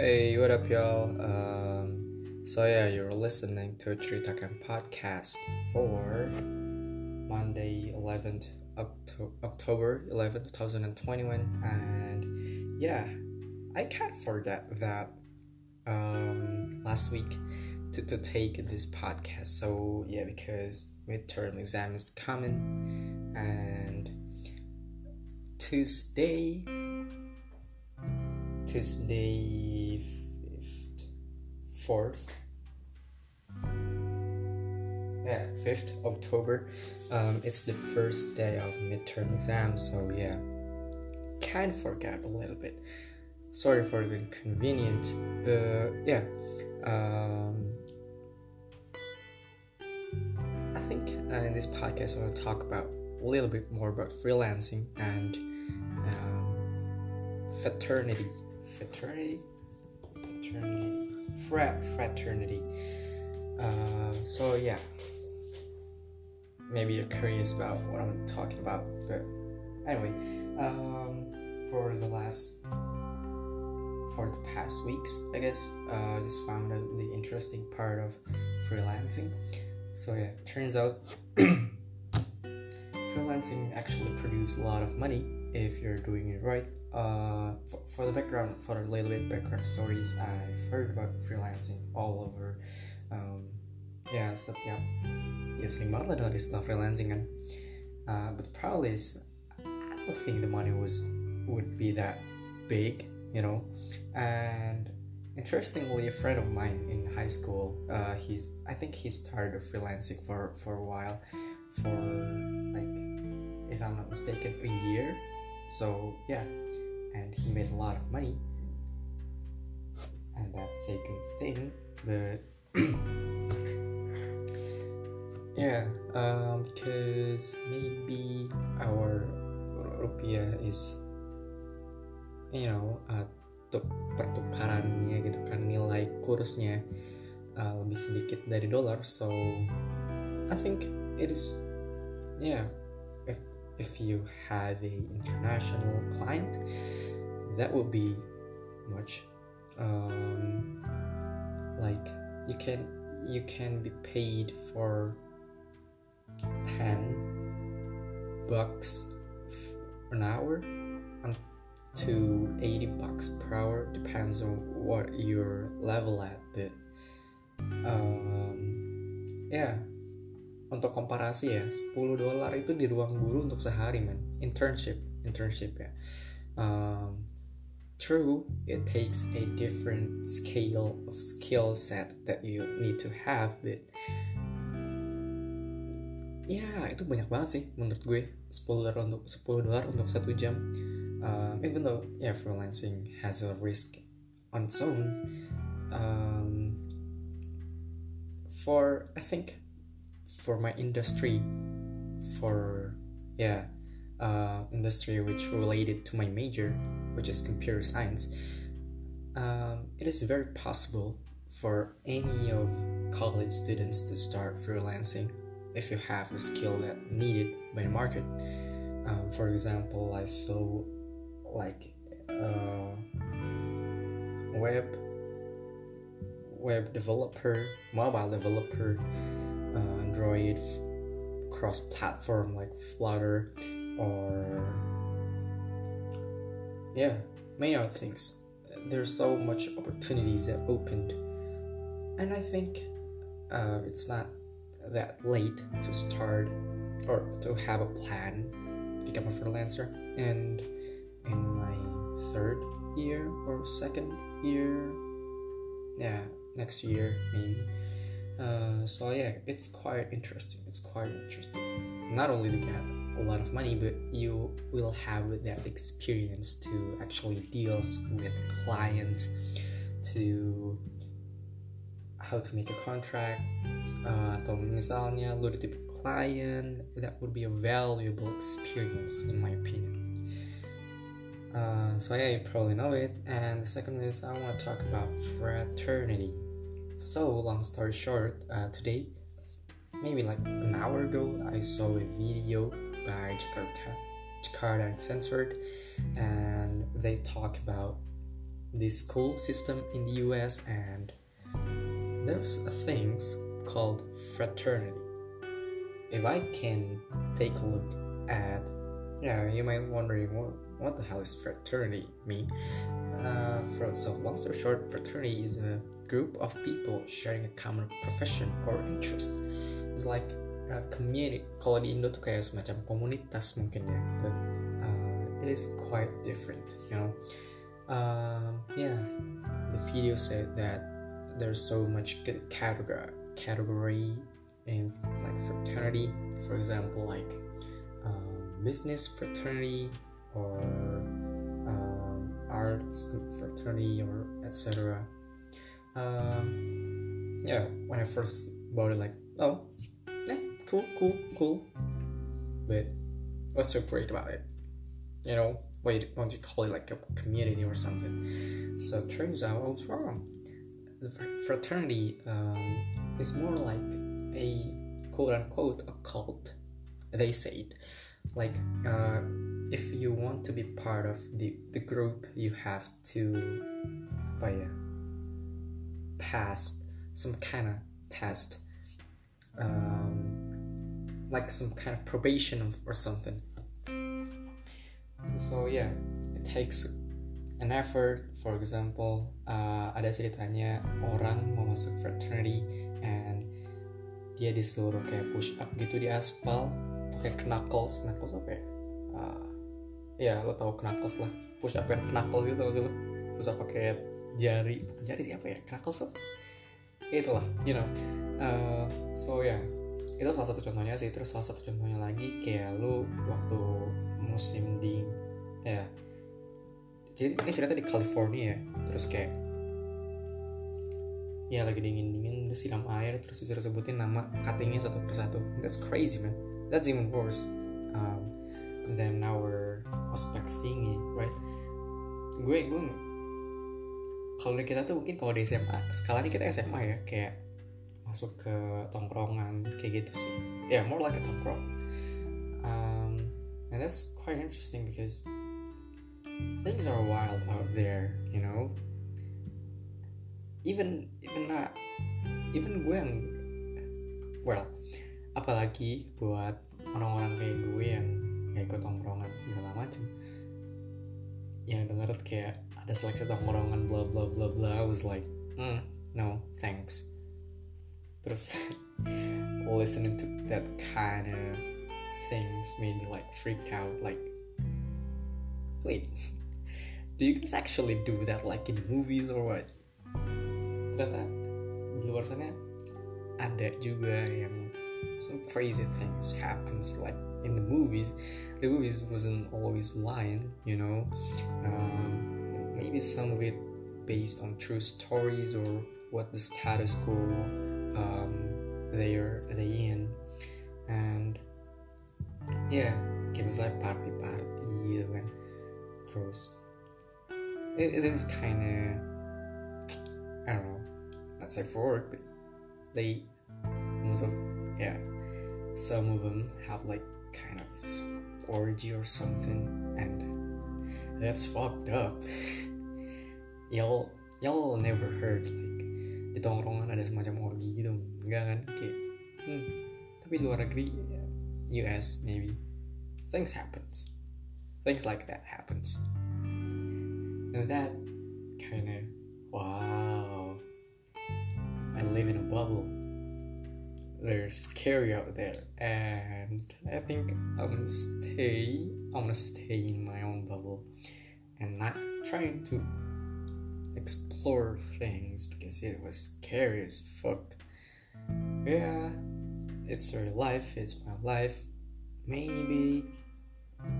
Hey, what up, y'all? Um, so yeah, you're listening to Ceritakan podcast for Monday, 11th Octo- October 11, 2021, and yeah, I can't forget that um, last week to, to take this podcast. So yeah, because midterm exam is coming, and Tuesday, Tuesday, fifth, fourth, yeah, fifth October. Um, it's the first day of midterm exam, so yeah, kind of forgot a little bit. Sorry for the inconvenience, but yeah. Um, I think uh, in this podcast I want to talk about a little bit more about freelancing and um, fraternity, fraternity, fraternity, frat, fraternity. Uh, so yeah, maybe you're curious about what I'm talking about, but anyway, um, for the last for the past weeks, I guess, uh, I just found out the interesting part of freelancing. So yeah, turns out freelancing actually produces a lot of money if you're doing it right. Uh, for, for the background, for a little bit background stories, I've heard about freelancing all over. Um, ya setiap ya sering banget lah dengar istilah freelancing kan. Uh, but problem is, I don't think the money was would be that big, you know. And interestingly, a friend of mine in high school, uh, he's I think he started freelancing for for a while, for like if I'm not mistaken, a year. So yeah, and he made a lot of money, and that's a good thing. But yeah, um, because maybe our rupiah is, you know, uh, pertukarannya gitu kan nilai kursnya uh, lebih sedikit dari dolar so I think it is yeah if, you have a international client that would be much um, like you can you can be paid for 10 bucks an hour and to 80 bucks per hour depends on what your level at but um, yeah. Untuk komparasi ya 10 dolar itu di ruang guru untuk sehari man. Internship internship ya. Um, true it takes a different scale of skill set that you need to have but ya itu banyak banget sih menurut gue. 10 dolar untuk 10 dolar untuk satu jam. Um, even though yeah freelancing has a risk on its own. Um, for i think for my industry for yeah uh, industry which related to my major which is computer science um, it is very possible for any of college students to start freelancing if you have a skill that needed by the market. Um, for example i saw like uh, web web developer, mobile developer, uh, Android cross platform like Flutter or yeah, many other things. There's so much opportunities that opened, and I think uh, it's not that late to start or to have a plan to become a freelancer and in my third year or second year yeah next year maybe uh, so yeah it's quite interesting it's quite interesting not only to get a lot of money but you will have that experience to actually deal with clients to how to make a contract uh, atau misalnya tipe client that would be a valuable experience in my opinion uh, so yeah, you probably know it. And the second is I want to talk about fraternity. So long story short, uh, today, maybe like an hour ago, I saw a video by Jakarta, Jakarta Uncensored, and they talk about the school system in the US, and there's things called fraternity. If I can take a look at, yeah, you might wondering what what the hell is fraternity mean? Uh, so long story short, fraternity is a group of people sharing a common profession or interest. It's like a community. Kalau di Indo tuh kayak semacam komunitas mungkin ya, but uh, it is quite different, you know. Um, yeah, the video said that there's so much good category category in like fraternity, for example, like um, business fraternity or um, arts fraternity or etc. Um, yeah, when I first bought it, like, oh, yeah, cool, cool, cool. But what's so great about it? You know, why don't you call it like a community or something? So turns out I was wrong. The fraternity um, is more like a quote unquote a cult. They say it. Like, uh, if you want to be part of the, the group, you have to by uh, pass some kind of test, um, like some kind of probation or something. So yeah, it takes an effort. For example, uh, ada ceritanya orang mau masuk fraternity and dia disuruh kayak push up gitu di aspal pakai knuckles. Knuckles apa ya? Uh, ya lo tau knuckles lah. Push up yang knuckles gitu sih lo. Push up pakai jari. Jari siapa ya? Knuckles lah ya itulah you know. Uh, so ya. Yeah. itu salah satu contohnya sih. Terus salah satu contohnya lagi kayak lo waktu musim di ya. Jadi ini cerita di California ya. Terus kayak ya lagi dingin dingin terus siram air terus disuruh sebutin nama cuttingnya satu persatu. That's crazy man that's even worse. Um, than our ospec thingy right? Gue gue kalau di kita tuh mungkin kalau di SMA skalanya kita SMA ya kayak masuk ke tongkrongan kayak gitu sih. Yeah more like a tongkrong. Um, and that's quite interesting because things are wild out there you know? Even even not even gue yang well apalagi buat orang-orang kayak gue yang kayak ikut tongkrongan segala macam yang denger kayak ada seleksi tongkrongan bla bla bla bla. I was like mm, no thanks. Terus listening to that kind of things made me like freaked out like wait do you guys actually do that like in movies or what? Ternyata di luar sana ada juga yang some crazy things happens like in the movies. The movies wasn't always lying you know? Um, maybe some of it based on true stories or what the status quo um, they are they in. And yeah games like party party kan terus it, it is kind of I don't know not safe for but they most of yeah, some of them have like kind of orgy or something, and that's fucked up. y'all y'all never heard like di tongkrongan ada semacam orgi gitu enggak kan kayak hmm, tapi luar negeri US maybe. Things happens. Things like that happens. And that kind of wow. I live in a bubble. There's scary out there, and I think I'm stay. I'm gonna stay in my own bubble, and not trying to explore things because it was scary as fuck. Yeah, it's your life. It's my life. Maybe,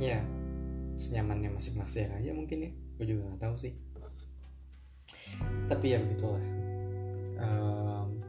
yeah, senyamannya masing-masing aja mungkin ya. Gue juga nggak tahu sih. Tapi ya begitulah um,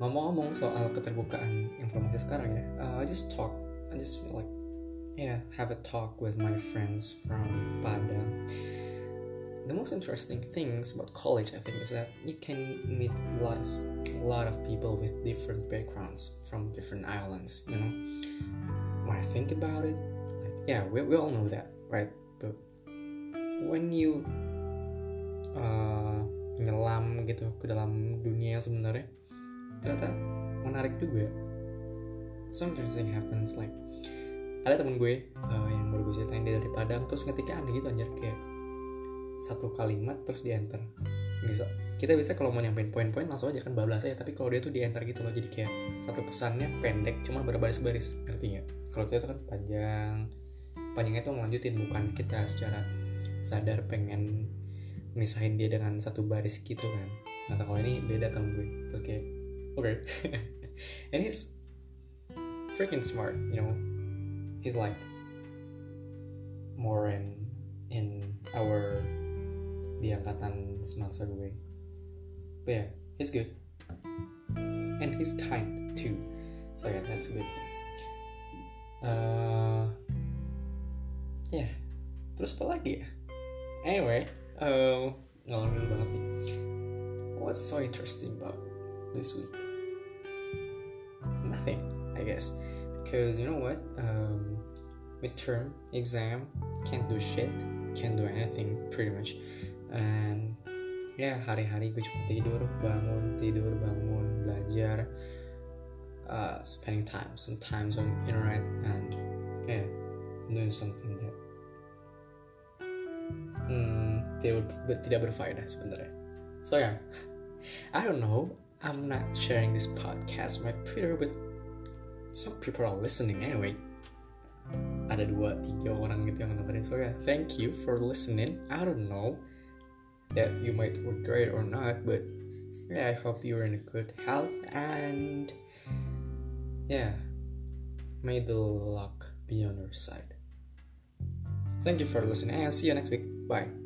ngomong-ngomong soal keterbukaan informasi sekarang ya uh, I just talk I just like yeah have a talk with my friends from Padang. The most interesting things about college I think is that you can meet lots a lot of people with different backgrounds from different islands you know? When I think about it like yeah we, we all know that right? But when you uh, menyelam gitu ke dalam dunia sebenarnya ternyata menarik juga some interesting happens like ada temen gue uh, yang baru gue ceritain dia dari Padang terus ngetiknya aneh gitu anjir kayak satu kalimat terus di enter bisa kita bisa kalau mau nyampein poin-poin langsung aja kan bablas aja tapi kalau dia tuh di enter gitu loh jadi kayak satu pesannya pendek cuma berbaris-baris ngerti nggak? Kalau kita tuh kan panjang panjangnya tuh melanjutin bukan kita secara sadar pengen misahin dia dengan satu baris gitu kan. Nah kalau ini beda temen gue terus kayak okay. and he's freaking smart you know. He's like more in in our di angkatan semasa gue but yeah he's good. And he's kind too. So yeah that's a good thing. Uh, yeah. Terus apa lagi ya? Anyway uh, ngalamin banget sih what's so interesting about this week. Nothing I guess. Because you know what? Um, midterm exam can't do shit can't do anything pretty much. And yeah, hari-hari gue cuma tidur bangun tidur bangun belajar uh, spending time sometimes on internet and yeah doing something that hmm, tidak berfaedah sebenarnya so yeah. I don't know I'm not sharing this podcast on my Twitter but some people are listening anyway ada dua tiga orang gitu yang nontonin so yeah thank you for listening I don't know that you might regret or not, but yeah, I hope you're in a good health and yeah, may the luck be on your side. Thank you for listening and see you next week. Bye.